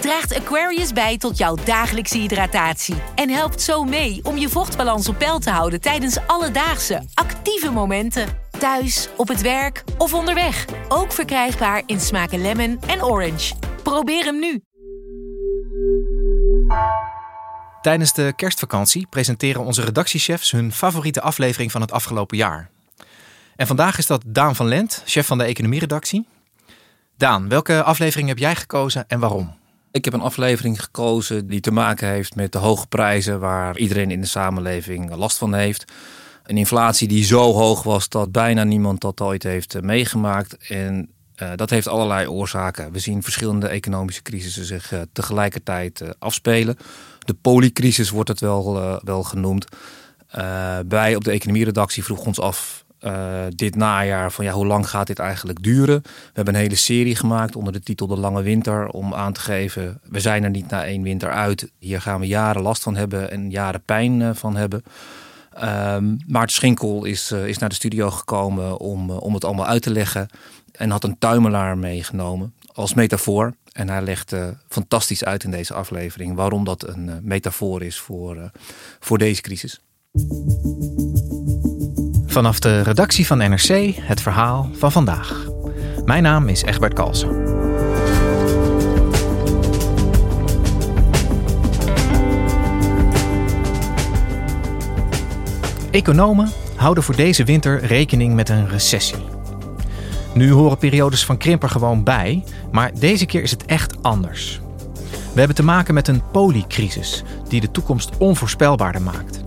draagt Aquarius bij tot jouw dagelijkse hydratatie en helpt zo mee om je vochtbalans op peil te houden tijdens alledaagse actieve momenten. Thuis, op het werk of onderweg. Ook verkrijgbaar in smaken lemon en orange. Probeer hem nu. Tijdens de kerstvakantie presenteren onze redactiechefs hun favoriete aflevering van het afgelopen jaar. En vandaag is dat Daan van Lent, chef van de economieredactie. Daan, welke aflevering heb jij gekozen en waarom? Ik heb een aflevering gekozen die te maken heeft met de hoge prijzen waar iedereen in de samenleving last van heeft. Een inflatie die zo hoog was dat bijna niemand dat ooit heeft eh, meegemaakt. En uh, dat heeft allerlei oorzaken. We zien verschillende economische crisissen zich uh, tegelijkertijd afspelen. De polycrisis wordt het wel, wel genoemd. wij op de economieredactie vroegen ons af uh, dit najaar van ja, hoe lang gaat dit eigenlijk duren? We hebben een hele serie gemaakt onder de titel De Lange Winter om aan te geven, we zijn er niet na één winter uit. Hier gaan we jaren last van hebben en jaren pijn uh, van hebben. Um, Maarten Schinkel is, uh, is naar de studio gekomen om, om het allemaal uit te leggen en had een tuimelaar meegenomen als metafoor. En hij legt fantastisch uit in deze aflevering waarom dat een metafoor is voor, voor deze crisis. Vanaf de redactie van NRC het verhaal van vandaag. Mijn naam is Egbert Kalsen. Economen houden voor deze winter rekening met een recessie. Nu horen periodes van krimper gewoon bij, maar deze keer is het echt anders. We hebben te maken met een polycrisis die de toekomst onvoorspelbaarder maakt.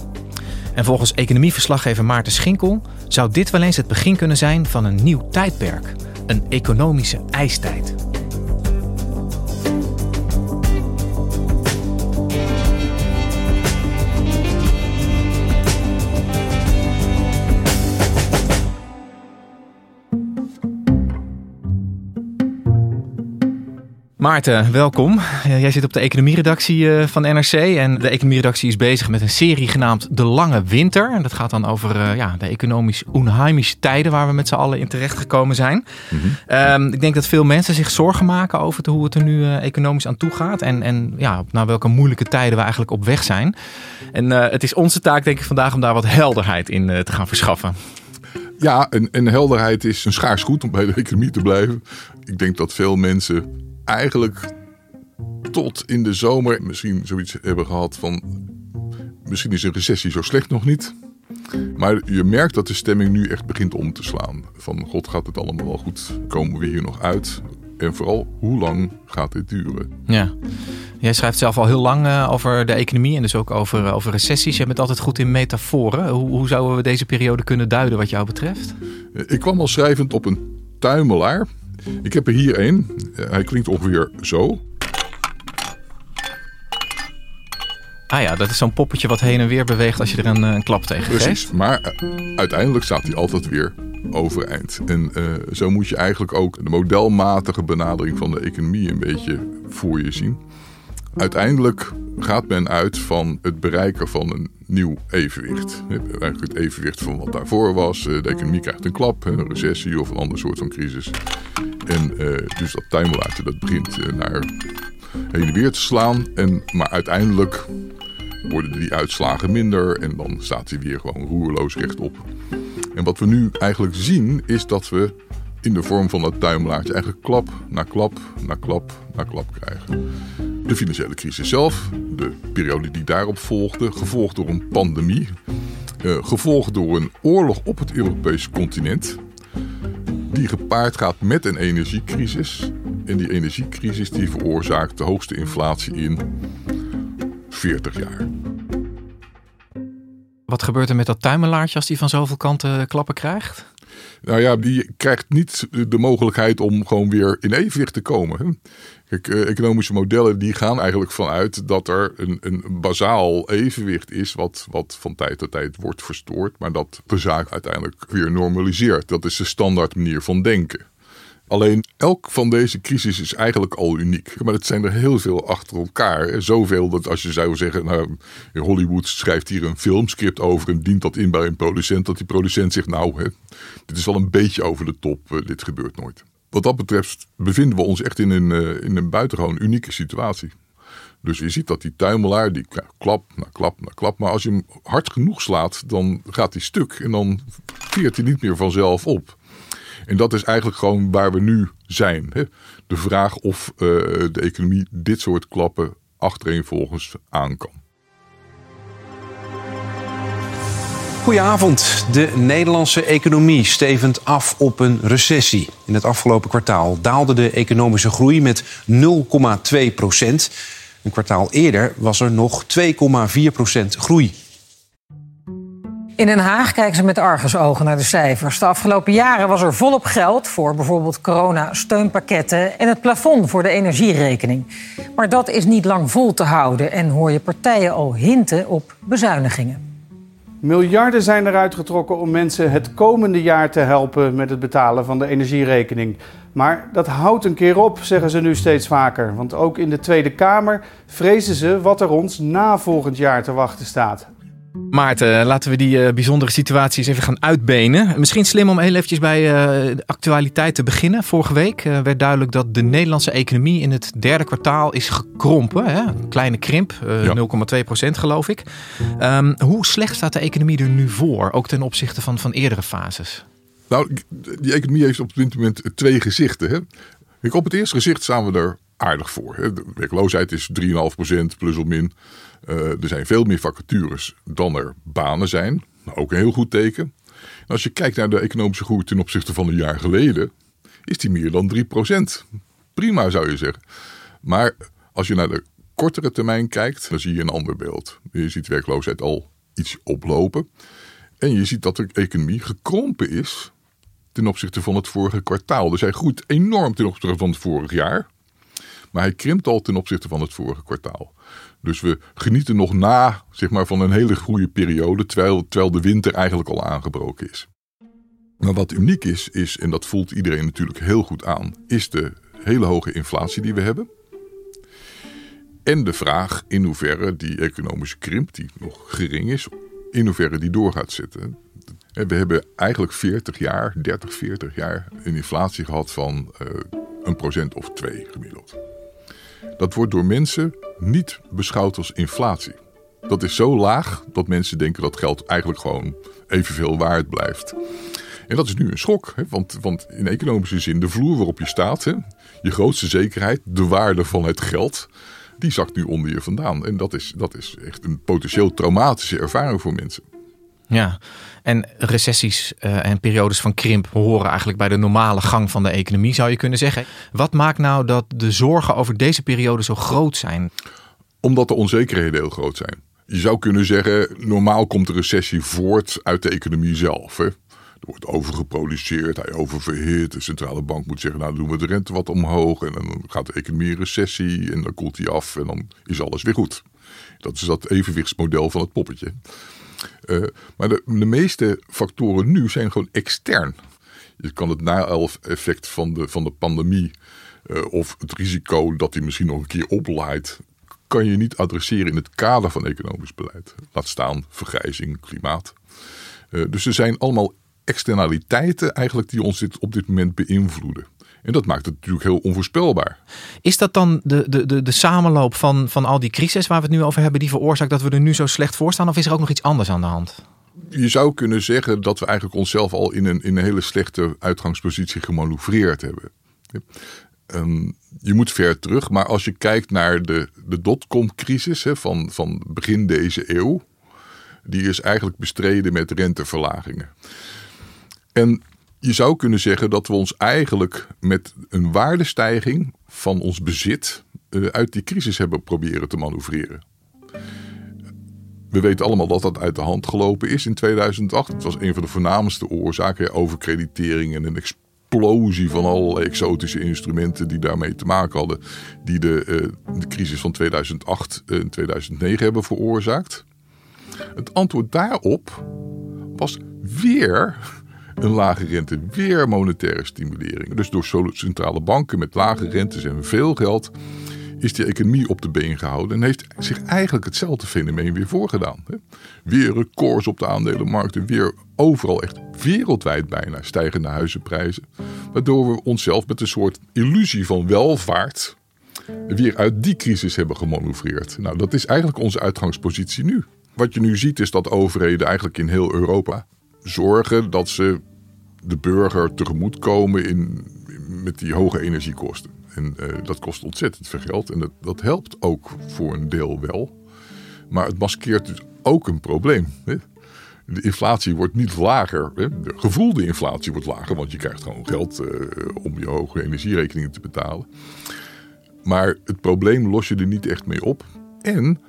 En volgens economieverslaggever Maarten Schinkel zou dit wel eens het begin kunnen zijn van een nieuw tijdperk, een economische ijstijd. Maarten, welkom. Jij zit op de economieredactie van NRC. En de economieredactie is bezig met een serie genaamd De Lange Winter. En dat gaat dan over ja, de economisch onheimische tijden waar we met z'n allen in terecht gekomen zijn. Mm -hmm. um, ik denk dat veel mensen zich zorgen maken over hoe het er nu economisch aan toe gaat. En, en ja, naar welke moeilijke tijden we eigenlijk op weg zijn. En uh, het is onze taak denk ik vandaag om daar wat helderheid in uh, te gaan verschaffen. Ja, en, en helderheid is een schaars goed om bij de economie te blijven. Ik denk dat veel mensen eigenlijk tot in de zomer misschien zoiets hebben gehad van... misschien is een recessie zo slecht nog niet. Maar je merkt dat de stemming nu echt begint om te slaan. Van god gaat het allemaal wel goed, komen we hier nog uit? En vooral, hoe lang gaat dit duren? Ja. Jij schrijft zelf al heel lang uh, over de economie en dus ook over, uh, over recessies. Je bent altijd goed in metaforen. Hoe, hoe zouden we deze periode kunnen duiden wat jou betreft? Ik kwam al schrijvend op een tuimelaar. Ik heb er hier een. Hij klinkt ongeveer zo. Ah ja, dat is zo'n poppetje wat heen en weer beweegt als je er een, een klap tegen Precies, geeft. maar uiteindelijk staat hij altijd weer overeind. En uh, zo moet je eigenlijk ook de modelmatige benadering van de economie een beetje voor je zien. Uiteindelijk gaat men uit van het bereiken van een nieuw evenwicht. Eigenlijk het evenwicht van wat daarvoor was. De economie krijgt een klap, een recessie of een ander soort van crisis. En uh, dus dat tuimelaartje dat begint naar heen en weer te slaan. En, maar uiteindelijk worden die uitslagen minder en dan staat hij weer gewoon roerloos rechtop. En wat we nu eigenlijk zien is dat we in de vorm van dat tuimelaartje eigenlijk klap na klap na klap na klap krijgen. De financiële crisis zelf, de periode die daarop volgde, gevolgd door een pandemie, uh, gevolgd door een oorlog op het Europese continent, die gepaard gaat met een energiecrisis. En die energiecrisis die veroorzaakt de hoogste inflatie in 40 jaar. Wat gebeurt er met dat tuimelaartje als die van zoveel kanten klappen krijgt? Nou ja, die krijgt niet de mogelijkheid om gewoon weer in evenwicht te komen. Kijk, eh, economische modellen die gaan eigenlijk vanuit dat er een, een bazaal evenwicht is, wat, wat van tijd tot tijd wordt verstoord, maar dat de zaak uiteindelijk weer normaliseert. Dat is de standaard manier van denken. Alleen elk van deze crisis is eigenlijk al uniek. Maar het zijn er heel veel achter elkaar. Zoveel dat als je zou zeggen, nou, Hollywood schrijft hier een filmscript over en dient dat in bij een producent, dat die producent zegt, nou, dit is wel een beetje over de top, eh, dit gebeurt nooit. Wat dat betreft bevinden we ons echt in een, eh, in een buitengewoon unieke situatie. Dus je ziet dat die tuimelaar, die klap na klap na klap. Maar als je hem hard genoeg slaat, dan gaat hij stuk. En dan veert hij niet meer vanzelf op. En dat is eigenlijk gewoon waar we nu zijn. Hè? De vraag of eh, de economie dit soort klappen achtereenvolgens aan kan. Goedenavond. De Nederlandse economie stevend af op een recessie. In het afgelopen kwartaal daalde de economische groei met 0,2 procent. Een kwartaal eerder was er nog 2,4 procent groei. In Den Haag kijken ze met argusogen naar de cijfers. De afgelopen jaren was er volop geld voor bijvoorbeeld corona-steunpakketten en het plafond voor de energierekening. Maar dat is niet lang vol te houden en hoor je partijen al hinten op bezuinigingen. Miljarden zijn eruit getrokken om mensen het komende jaar te helpen met het betalen van de energierekening. Maar dat houdt een keer op, zeggen ze nu steeds vaker. Want ook in de Tweede Kamer vrezen ze wat er ons na volgend jaar te wachten staat. Maarten, laten we die eh, bijzondere situaties even gaan uitbenen. Misschien slim om heel eventjes bij eh, de actualiteit te beginnen. Vorige week eh, werd duidelijk dat de Nederlandse economie in het derde kwartaal is gekrompen. Hè? Een kleine krimp, eh, Ja. 0,2 procent geloof ik. Ehm, hoe slecht staat de economie er nu voor? Ook ten opzichte van, van eerdere fases. Nou, die economie heeft op dit moment twee gezichten. Hè? Kijk, op het eerste gezicht staan we er aardig voor. De werkloosheid is 3,5% plus of min. Eh, er zijn veel meer vacatures dan er banen zijn. Nou, ook een heel goed teken. En als je kijkt naar de economische groei ten opzichte van een jaar geleden, is die meer dan 3%. Prima zou je zeggen. Maar als je naar de kortere termijn kijkt, dan zie je een ander beeld. Je ziet werkloosheid al iets oplopen. En je ziet dat de economie gekrompen is ten opzichte van het vorige kwartaal. Dus hij groeit enorm ten opzichte van het vorig jaar. Maar hij krimpt al ten opzichte van het vorige kwartaal. Dus we genieten nog na zeg maar, van een hele goede periode, terwijl, terwijl de winter eigenlijk al aangebroken is. Maar wat uniek is, is, en dat voelt iedereen natuurlijk heel goed aan, is de hele hoge inflatie die we hebben. En de vraag in hoeverre die economische krimp, die nog gering is, in hoeverre die door gaat zetten. En We hebben eigenlijk 40 jaar, 30, 40 jaar een inflatie gehad van eh, een procent of twee gemiddeld. Dat wordt door mensen niet beschouwd als inflatie. Dat is zo laag dat mensen denken dat geld eigenlijk gewoon evenveel waard blijft. En dat is nu een schok, hè? Want, want in economische zin, de vloer waarop je staat, hè? je grootste zekerheid, de waarde van het geld, die zakt nu onder je vandaan. En dat is, dat is echt een potentieel traumatische ervaring voor mensen. Ja, en recessies eh, en periodes van krimp horen eigenlijk bij de normale gang van de economie, zou je kunnen zeggen. Wat maakt nou dat de zorgen over deze periode zo groot zijn? Omdat de onzekerheden heel groot zijn. Je zou kunnen zeggen, normaal komt de recessie voort uit de economie zelf. Hè? Er wordt overgeproduceerd, hij oververhit. De centrale bank moet zeggen, nou dan doen we de rente wat omhoog. En dan gaat de economie in recessie en dan koelt die af en dan is alles weer goed. Dat is dat evenwichtsmodel van het poppetje. Eh, maar de, meeste factoren nu zijn gewoon extern. Je kan het na-effect van de, van de pandemie eh, of het risico dat die misschien nog een keer oplaait, kan je niet adresseren in het kader van economisch beleid. Laat staan vergrijzing, klimaat. Eh, dus er zijn allemaal externaliteiten eigenlijk die ons dit, op dit moment beïnvloeden. En dat maakt het natuurlijk heel onvoorspelbaar. Is dat dan de, de, de, de samenloop van, van al die crisis waar we het nu over hebben, die veroorzaakt dat we er nu zo slecht voor staan? Of is er ook nog iets anders aan de hand? Je zou kunnen zeggen dat we eigenlijk onszelf al in een, in een hele slechte uitgangspositie gemanoeuvreerd hebben. Ehm, je moet ver terug, maar als je kijkt naar de, de dotcom-crisis van, van begin deze eeuw, die is eigenlijk bestreden met renteverlagingen. En je zou kunnen zeggen dat we ons eigenlijk met een waardestijging van ons bezit eh, uit die crisis hebben proberen te manoeuvreren. We weten allemaal dat dat uit de hand gelopen is in 2008. Het was een van de voornaamste oorzaken. Overkreditering en een explosie van allerlei exotische instrumenten die daarmee te maken hadden. Die de, uh, de crisis van 2008 en 2009 hebben veroorzaakt. Het antwoord daarop was weer een lage rente, weer monetaire stimulering. Dus door centrale banken met lage rentes en veel geld is die economie op de been gehouden en heeft zich eigenlijk hetzelfde fenomeen weer voorgedaan. Weer records op de aandelenmarkten, weer overal echt wereldwijd bijna stijgende huizenprijzen. Waardoor we onszelf met een soort illusie van welvaart weer uit die crisis hebben gemanoeuvreerd. Nou, dat is eigenlijk onze uitgangspositie nu. Wat je nu ziet is dat overheden eigenlijk in heel Europa zorgen dat ze de burger tegemoetkomen in, met die hoge energiekosten. En uh, dat kost ontzettend veel geld. En dat, dat helpt ook voor een deel wel. Maar het maskeert dus ook een probleem. De inflatie wordt niet lager. Hè? De gevoelde inflatie wordt lager, want je krijgt gewoon geld uh, om je hoge energierekeningen te betalen. Maar het probleem los je er niet echt mee op. En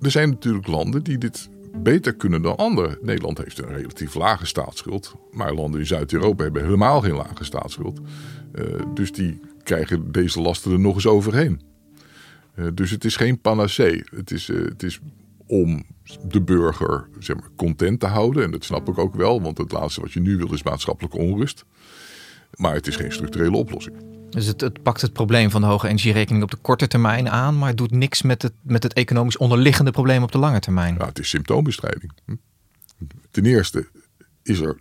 er zijn natuurlijk landen die dit beter kunnen dan anderen. Nederland heeft een relatief lage staatsschuld. Maar landen in Zuid-Europa hebben helemaal geen lage staatsschuld. Uh, dus die krijgen deze lasten er nog eens overheen. Uh, dus het is geen panacee. Het is, uh, het is om de burger zeg maar, content te houden. En dat snap ik ook wel, want het laatste wat je nu wil is maatschappelijke onrust. Maar het is geen structurele oplossing. Dus het, het, pakt het probleem van de hoge energierekening op de korte termijn aan, maar het doet niks met het, met het economisch onderliggende probleem op de lange termijn. Ja, het is symptoombestrijding. Ten eerste is er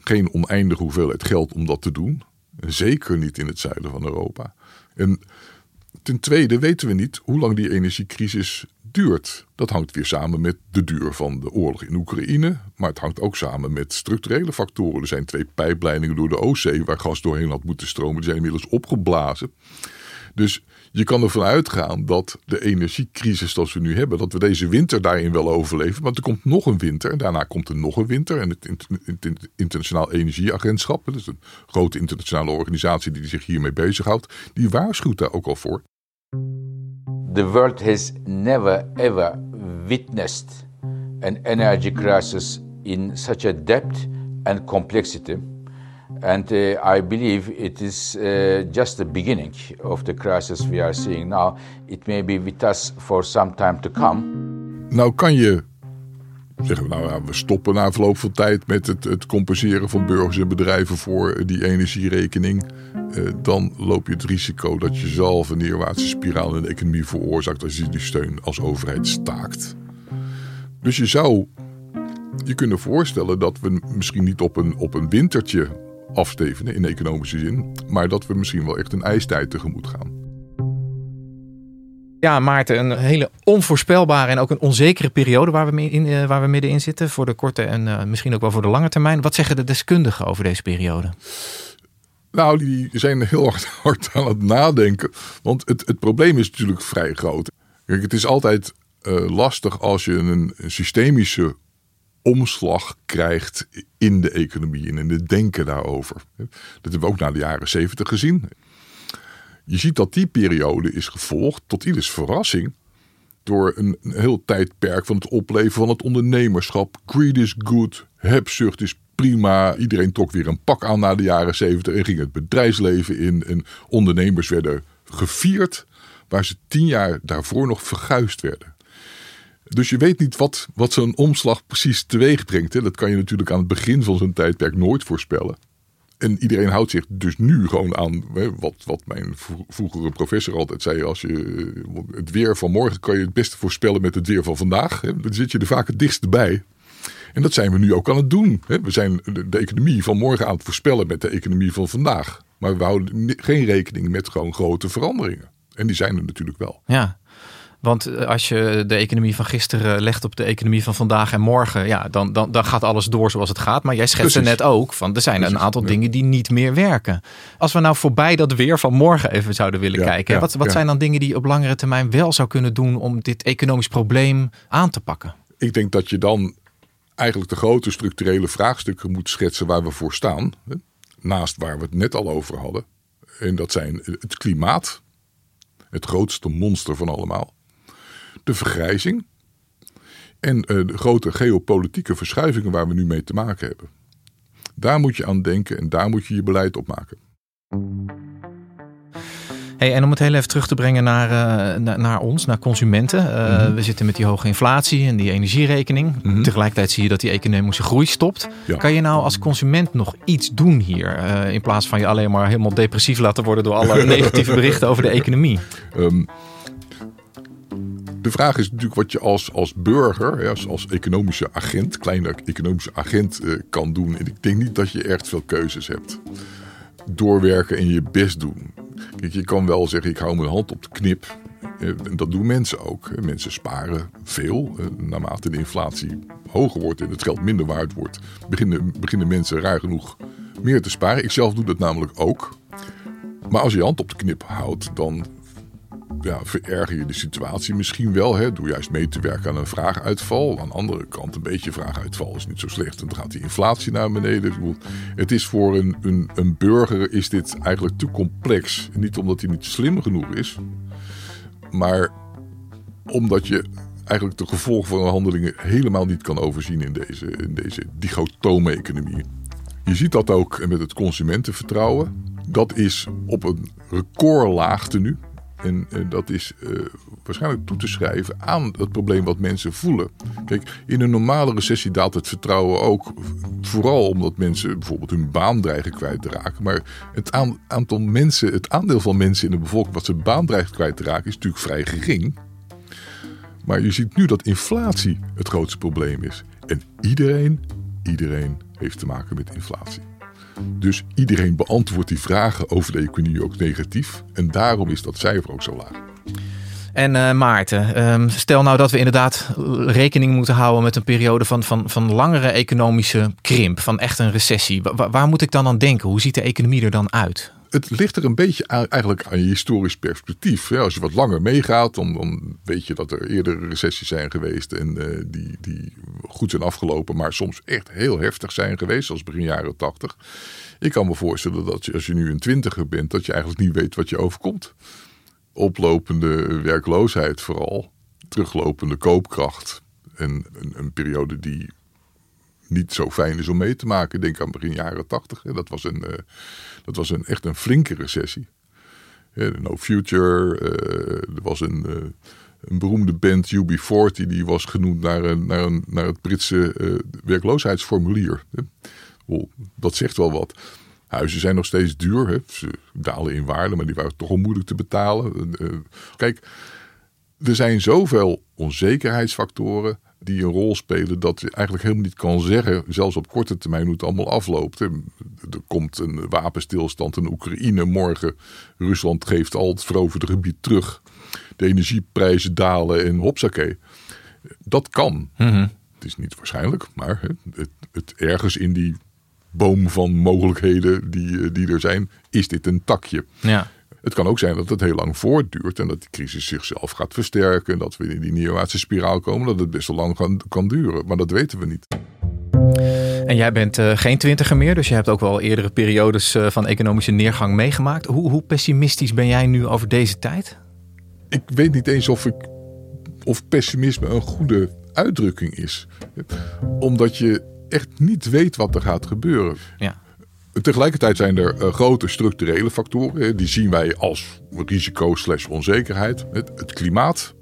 geen oneindige hoeveelheid geld om dat te doen. Zeker niet in het zuiden van Europa. En ten tweede weten we niet hoe lang die energiecrisis duurt. Dat hangt weer samen met de duur van de oorlog in Oekraïne. Maar het hangt ook samen met structurele factoren. Er zijn twee pijpleidingen door de Oostzee waar gas doorheen had moeten stromen. Die zijn inmiddels opgeblazen. Dus je kan ervan uitgaan dat de energiecrisis zoals we nu hebben, dat we deze winter daarin wel overleven. Want er komt nog een winter en daarna komt er nog een winter. En het Internationaal Energieagentschap, dat is een grote internationale organisatie die zich hiermee bezighoudt, die waarschuwt daar ook al voor. The world has never ever witnessed an energy crisis in such a depth and complexity. And uh, I believe it is uh, just the beginning of the crisis we are seeing now. It may be with us for some time to come. Nou kan je zeggen, nou ja, we stoppen na verloop van tijd met het, het compenseren van burgers en bedrijven voor die energierekening. Uh, dan loop je het risico dat je zelf een neerwaartse spiraal in de economie veroorzaakt als je die steun als overheid staakt. Dus je zou je kunnen voorstellen dat we misschien niet op een, op een wintertje afstevenen in economische zin, maar dat we misschien wel echt een ijstijd tegemoet gaan. Ja, Maarten, een hele onvoorspelbare en ook een onzekere periode waar we, in, uh, waar we middenin zitten. Voor de korte en uh, misschien ook wel voor de lange termijn. Wat zeggen de deskundigen over deze periode? Nou, die zijn heel hard aan het nadenken. Want het, het probleem is natuurlijk vrij groot. Kijk, het is altijd uh, lastig als je een, een systemische omslag krijgt in de economie en in het denken daarover. Dat hebben we ook na de jaren zeventig gezien. Je ziet dat die periode is gevolgd, tot ieders verrassing, door een, heel tijdperk van het opleven van het ondernemerschap. Greed is good, hebzucht is prima. Iedereen trok weer een pak aan na de jaren zeventig en ging het bedrijfsleven in. En ondernemers werden gevierd, waar ze tien jaar daarvoor nog verguisd werden. Dus je weet niet wat, wat zo'n omslag precies teweeg brengt. Hè. Dat kan je natuurlijk aan het begin van zo'n tijdperk nooit voorspellen. En iedereen houdt zich dus nu gewoon aan hè, wat, wat mijn vroegere professor altijd zei. Als je, het weer van morgen kan je het beste voorspellen met het weer van vandaag. Hè. Dan zit je er vaak het dichtst bij. En dat zijn we nu ook aan het doen. Hè. We zijn de economie van morgen aan het voorspellen met de economie van vandaag. Maar we houden geen rekening met gewoon grote veranderingen. En die zijn er natuurlijk wel. Ja, want eh, als je de economie van gisteren legt op de economie van vandaag en morgen, ja, dan, dan, dan gaat alles door zoals het gaat. Maar jij schetste net ook van er zijn een aantal dingen die niet meer werken. Als we nou voorbij dat weer van morgen even zouden willen kijken, ja, wat, wat zijn dan dingen die je op langere termijn wel zou kunnen doen om dit economisch probleem aan te pakken? Ik denk dat je dan eigenlijk de grote structurele vraagstukken moet schetsen waar we voor staan. Naast waar we het net al over hadden. En dat zijn het klimaat, het grootste monster van allemaal de vergrijzing. En uh, de grote geopolitieke verschuivingen waar we nu mee te maken hebben. Daar moet je aan denken en daar moet je je beleid op maken. Hey, en om het heel even terug te brengen naar, uh, naar, naar, ons, naar consumenten. Uh, mm-hmm. We zitten met die hoge inflatie en die energierekening. Mm-hmm. Tegelijkertijd zie je dat die economische groei stopt. Ja. Kan je nou als consument nog iets doen hier? Uh, in plaats van je alleen maar helemaal depressief laten worden door alle negatieve berichten over de economie. Um, de vraag is natuurlijk wat je als, als burger, als, als economische agent, kleine economische agent kan doen. En ik denk niet dat je echt veel keuzes hebt. Doorwerken en je best doen. Kijk, je kan wel zeggen, ik hou mijn hand op de knip. En dat doen mensen ook. Mensen sparen veel. Naarmate de inflatie hoger wordt en het geld minder waard wordt, beginnen, beginnen mensen raar genoeg meer te sparen. Ik zelf doe dat namelijk ook. Maar als je je hand op de knip houdt, dan ja, vererger je de situatie misschien wel. Hè, door juist mee te werken aan een vraaguitval. Aan de andere kant, een beetje vraaguitval is niet zo slecht. En dan gaat die inflatie naar beneden. Het is voor een, een, een burger is dit eigenlijk te complex. Niet omdat hij niet slim genoeg is. Maar omdat je eigenlijk de gevolgen van handelingen helemaal niet kan overzien in deze, in deze digotome economie. Je ziet dat ook met het consumentenvertrouwen. Dat is op een recordlaagte nu. En uh, dat is uh, waarschijnlijk toe te schrijven aan het probleem wat mensen voelen. Kijk, in een normale recessie daalt het vertrouwen ook. Vooral omdat mensen bijvoorbeeld hun baan dreigen kwijt te raken. Maar het aantal mensen, het aandeel van mensen in de bevolking wat zijn baan dreigt kwijt te raken, is natuurlijk vrij gering. Maar je ziet nu dat inflatie het grootste probleem is. En iedereen, iedereen heeft te maken met inflatie. Dus iedereen beantwoordt die vragen over de economie ook negatief. En daarom is dat cijfer ook zo laag. En uh, Maarten, um, stel nou dat we inderdaad rekening moeten houden met een periode van, van, van langere economische krimp, van echt een recessie. Waar moet ik dan aan denken? Hoe ziet de economie er dan uit? Het ligt er een beetje aan, eigenlijk aan je historisch perspectief. als je wat langer meegaat, dan, weet je dat er eerder recessies zijn geweest en uh, die, die goed zijn afgelopen, maar soms echt heel heftig zijn geweest, zoals begin jaren tachtig. Ik kan me voorstellen dat je, als je nu een twintiger bent, dat je eigenlijk niet weet wat je overkomt. Oplopende werkloosheid vooral, teruglopende koopkracht en een, een periode die niet zo fijn is om mee te maken. Denk aan begin jaren tachtig. Dat was, een, uh, dat was een, echt een flinke recessie. no Future. Uh, er was een, uh, een beroemde band UB40. Die was genoemd naar, een, naar, een, naar het Britse werkloosheidsformulier. Dat zegt wel wat. Huizen zijn nog steeds duur. Hè. Ze dalen in waarde, maar die waren toch al moeilijk te betalen. Kijk, er zijn zoveel onzekerheidsfactoren die een rol spelen dat je eigenlijk helemaal niet kan zeggen, zelfs op korte termijn, hoe het allemaal afloopt. Er komt een wapenstilstand in Oekraïne morgen. Rusland geeft al het veroverde gebied terug. De energieprijzen dalen en hopsakee. Dat kan. Mhm. Het is niet waarschijnlijk, maar het, het, ergens in die boom van mogelijkheden die, die er zijn, is dit een takje. Ja. Het kan ook zijn dat het heel lang voortduurt en dat die crisis zichzelf gaat versterken. En dat we in die neerwaartse spiraal komen, dat het best wel lang kan, kan duren. Maar dat weten we niet. En jij bent uh, geen twintiger meer, dus je hebt ook wel eerdere periodes uh, van economische neergang meegemaakt. Hoe, hoe pessimistisch ben jij nu over deze tijd? Ik weet niet eens of, ik, of pessimisme een goede uitdrukking is. Omdat je echt niet weet wat er gaat gebeuren. Ja. Tegelijkertijd zijn er uh, grote structurele factoren. Die zien wij als risico slash onzekerheid. Het, klimaat,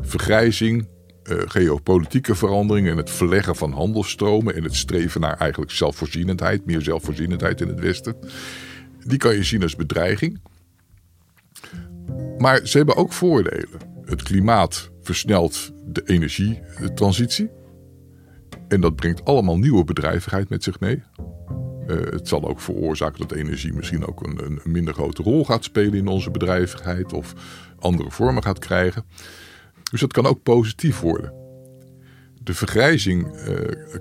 vergrijzing, uh, geopolitieke veranderingen... en het verleggen van handelsstromen... en het streven naar eigenlijk zelfvoorzienendheid... meer zelfvoorzienendheid in het Westen. Die kan je zien als bedreiging. Maar ze hebben ook voordelen. Het klimaat versnelt de energietransitie. En dat brengt allemaal nieuwe bedrijvigheid met zich mee. Uh, het zal ook veroorzaken dat energie misschien ook een, een, minder grote rol gaat spelen in onze bedrijvigheid of andere vormen gaat krijgen. Dus dat kan ook positief worden. De vergrijzing uh,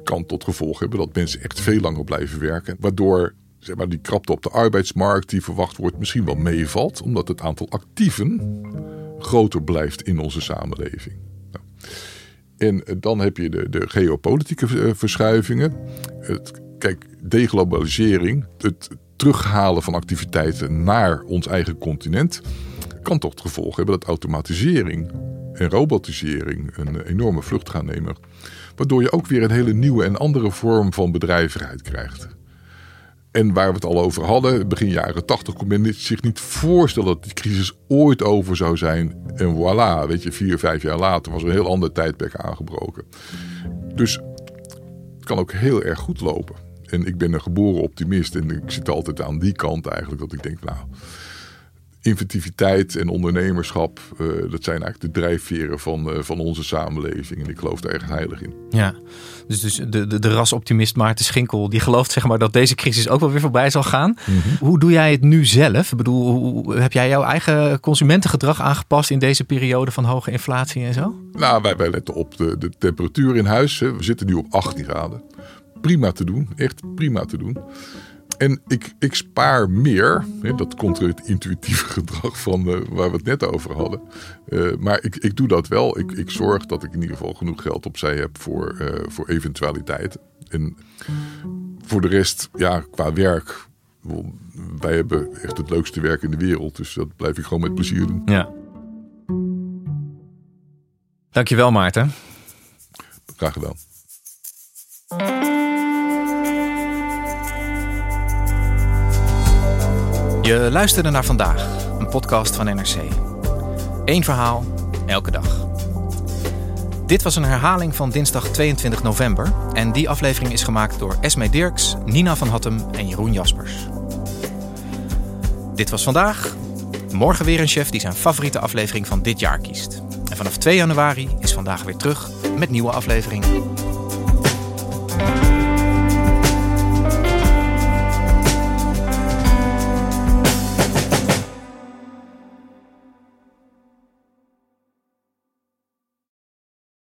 kan tot gevolg hebben dat mensen echt veel langer blijven werken, waardoor zeg maar, die krapte op de arbeidsmarkt die verwacht wordt misschien wel meevalt, omdat het aantal actieven groter blijft in onze samenleving. Nou. En dan heb je de, de geopolitieke verschuivingen. Het Kijk, deglobalisering, het terughalen van activiteiten naar ons eigen continent, kan toch het gevolg hebben dat automatisering en robotisering een enorme vlucht gaan nemen. Waardoor je ook weer een hele nieuwe en andere vorm van bedrijvigheid krijgt. En waar we het al over hadden, begin jaren 80, kon men zich niet voorstellen dat die crisis ooit over zou zijn. En voilà, weet je, vier, vijf jaar later was een heel ander tijdperk aangebroken. Dus het kan ook heel erg goed lopen. En ik ben een geboren optimist en ik zit altijd aan die kant eigenlijk dat ik denk, nou, inventiviteit en ondernemerschap, uh, dat zijn eigenlijk de drijfveren van, uh, van onze samenleving. En ik geloof daar echt heilig in. Ja, dus, dus de, de, de rasoptimist Maarten Schinkel, die gelooft zeg maar dat deze crisis ook wel weer voorbij zal gaan. Mm -hmm. Hoe doe jij het nu zelf? Ik bedoel, hoe, heb jij jouw eigen consumentengedrag aangepast in deze periode van hoge inflatie en zo? Nou, wij, wij letten op de, de temperatuur in huis. Hè. We zitten nu op 18 graden. Prima te doen, echt prima te doen. En ik, ik spaar meer. Hè, dat het intuïtieve gedrag van uh, waar we het net over hadden. Uh, maar ik, ik doe dat wel. Ik, ik zorg dat ik in ieder geval genoeg geld opzij heb voor, uh, voor eventualiteiten. En voor de rest, ja, qua werk. Wij hebben echt het leukste werk in de wereld. Dus dat blijf ik gewoon met plezier doen. Ja. Dankjewel Maarten. Graag gedaan. Je luisterde naar vandaag, een podcast van NRC. Eén verhaal, elke dag. Dit was een herhaling van dinsdag 22 november. En die aflevering is gemaakt door Esme Dirks, Nina van Hattem en Jeroen Jaspers. Dit was vandaag. Morgen weer een chef die zijn favoriete aflevering van dit jaar kiest. En vanaf 2 januari is vandaag weer terug met nieuwe afleveringen.